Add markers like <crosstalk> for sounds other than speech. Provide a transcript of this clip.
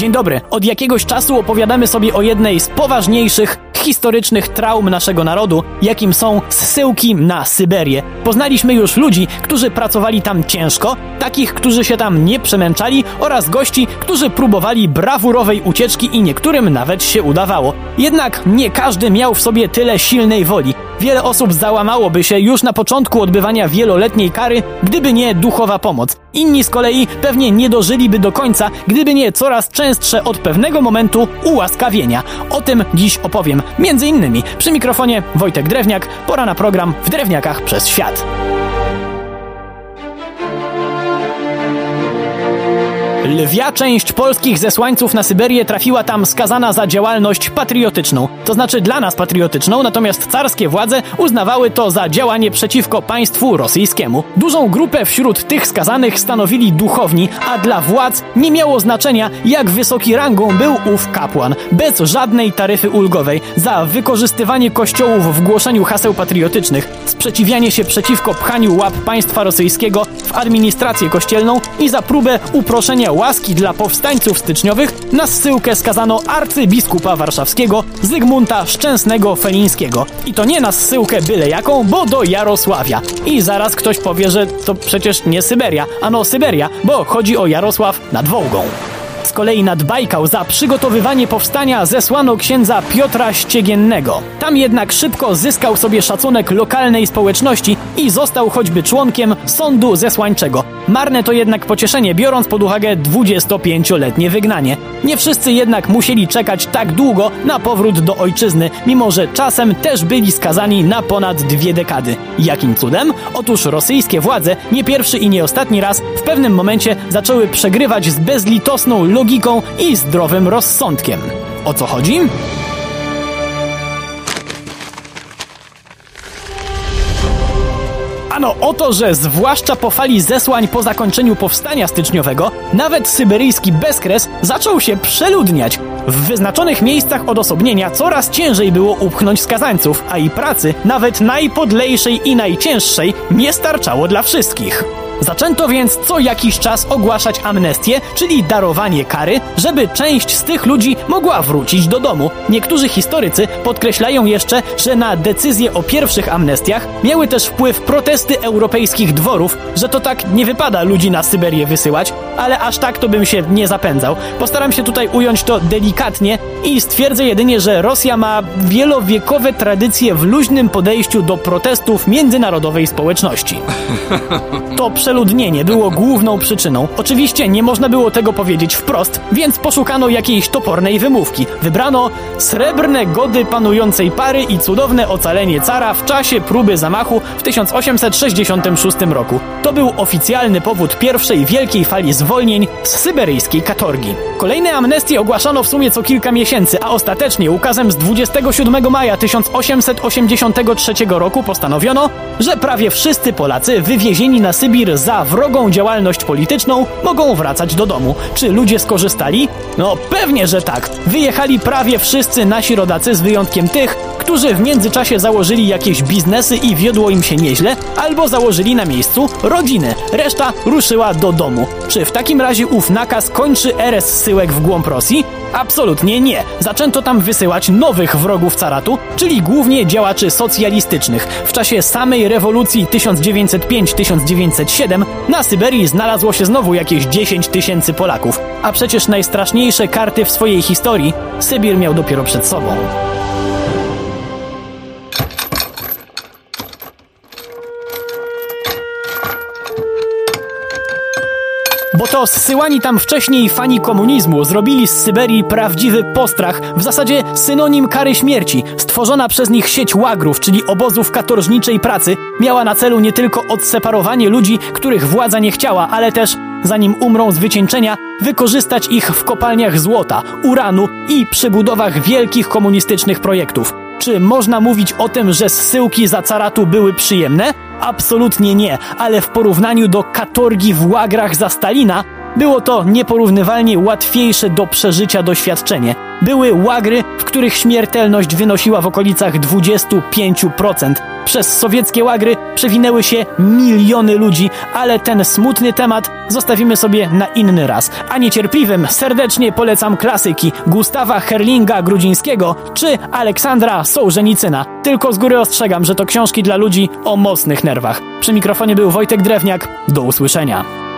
Dzień dobry. Od jakiegoś czasu opowiadamy sobie o jednej z poważniejszych historycznych traum naszego narodu, jakim są zsyłki na Syberię. Poznaliśmy już ludzi, którzy pracowali tam ciężko, takich, którzy się tam nie przemęczali oraz gości, którzy próbowali brawurowej ucieczki i niektórym nawet się udawało. Jednak nie każdy miał w sobie tyle silnej woli. Wiele osób załamałoby się już na początku odbywania wieloletniej kary, gdyby nie duchowa pomoc. Inni z kolei pewnie nie dożyliby do końca, gdyby nie coraz częstsze od pewnego momentu ułaskawienia. O tym dziś opowiem. Między innymi przy mikrofonie Wojtek Drewniak, pora na program w Drewniakach przez świat. Lwia część polskich zesłańców na Syberię trafiła tam skazana za działalność patriotyczną. To znaczy dla nas patriotyczną, natomiast carskie władze uznawały to za działanie przeciwko państwu rosyjskiemu. Dużą grupę wśród tych skazanych stanowili duchowni, a dla władz nie miało znaczenia, jak wysoki rangą był ów kapłan. Bez żadnej taryfy ulgowej za wykorzystywanie kościołów w głoszeniu haseł patriotycznych, sprzeciwianie się przeciwko pchaniu łap państwa rosyjskiego w administrację kościelną i za próbę uproszenia łaski dla powstańców styczniowych na zsyłkę skazano arcybiskupa warszawskiego Zygmunta Szczęsnego Felińskiego. I to nie na zsyłkę byle jaką, bo do Jarosławia. I zaraz ktoś powie, że to przecież nie Syberia, ano Syberia, bo chodzi o Jarosław nad Wołgą. Z kolei nad Bajkał za przygotowywanie powstania zesłano księdza Piotra Ściegiennego. Tam jednak szybko zyskał sobie szacunek lokalnej społeczności i został choćby członkiem sądu zesłańczego. Marne to jednak pocieszenie, biorąc pod uwagę 25-letnie wygnanie. Nie wszyscy jednak musieli czekać tak długo na powrót do ojczyzny, mimo że czasem też byli skazani na ponad dwie dekady. Jakim cudem? Otóż rosyjskie władze nie pierwszy i nie ostatni raz w pewnym momencie zaczęły przegrywać z bezlitosną logiką i zdrowym rozsądkiem. O co chodzi? Ano o to, że zwłaszcza po fali zesłań po zakończeniu powstania styczniowego, nawet syberyjski bezkres zaczął się przeludniać. W wyznaczonych miejscach odosobnienia coraz ciężej było upchnąć skazańców, a i pracy, nawet najpodlejszej i najcięższej, nie starczało dla wszystkich. Zaczęto więc co jakiś czas ogłaszać amnestię, czyli darowanie kary, żeby część z tych ludzi mogła wrócić do domu. Niektórzy historycy podkreślają jeszcze, że na decyzje o pierwszych amnestiach miały też wpływ protesty europejskich dworów, że to tak nie wypada ludzi na Syberię wysyłać, ale aż tak to bym się nie zapędzał. Postaram się tutaj ująć to delikatnie i stwierdzę jedynie, że Rosja ma wielowiekowe tradycje w luźnym podejściu do protestów międzynarodowej społeczności. <laughs> To przeludnienie było główną przyczyną. Oczywiście nie można było tego powiedzieć wprost, więc poszukano jakiejś topornej wymówki. Wybrano srebrne gody panującej pary i cudowne ocalenie cara w czasie próby zamachu w 1866 roku. To był oficjalny powód pierwszej wielkiej fali zwolnień z syberyjskiej katorgi. Kolejne amnestie ogłaszano w sumie co kilka miesięcy, a ostatecznie ukazem z 27 maja 1883 roku postanowiono, że prawie wszyscy Polacy wywiezieni na Sybir za wrogą działalność polityczną mogą wracać do domu. Czy ludzie skorzystali? No pewnie, że tak. Wyjechali prawie wszyscy nasi rodacy z wyjątkiem tych, którzy w międzyczasie założyli jakieś biznesy i wiodło im się nieźle, albo założyli na miejscu rodziny. Reszta ruszyła do domu. Czy w takim razie ów nakaz kończy erę zsyłek w głąb Rosji? Absolutnie nie. Zaczęto tam wysyłać nowych wrogów caratu, czyli głównie działaczy socjalistycznych. W czasie samej rewolucji 1905-1907 na Syberii znalazło się znowu jakieś 10 tysięcy Polaków. A przecież najstraszniejsze karty w swojej historii Sybir miał dopiero przed sobą. Bo to zsyłani tam wcześniej fani komunizmu zrobili z Syberii prawdziwy postrach, w zasadzie synonim kary śmierci. Stworzona przez nich sieć łagrów, czyli obozów katorżniczej pracy, miała na celu nie tylko odseparowanie ludzi, których władza nie chciała, ale też, zanim umrą z wycieńczenia, wykorzystać ich w kopalniach złota, uranu i przebudowach wielkich komunistycznych projektów. Czy można mówić o tym, że zsyłki za caratu były przyjemne? Absolutnie nie, ale w porównaniu do katorgi w łagrach za Stalina, Było to nieporównywalnie łatwiejsze do przeżycia doświadczenie. Były łagry, w których śmiertelność wynosiła w okolicach 25%. Przez sowieckie łagry przewinęły się miliony ludzi, ale ten smutny temat zostawimy sobie na inny raz. A niecierpliwym serdecznie polecam klasyki Gustawa Herlinga Grudzińskiego czy Aleksandra Sołżenicyna. Tylko z góry ostrzegam, że to książki dla ludzi o mocnych nerwach. Przy mikrofonie był Wojtek Drewniak. Do usłyszenia.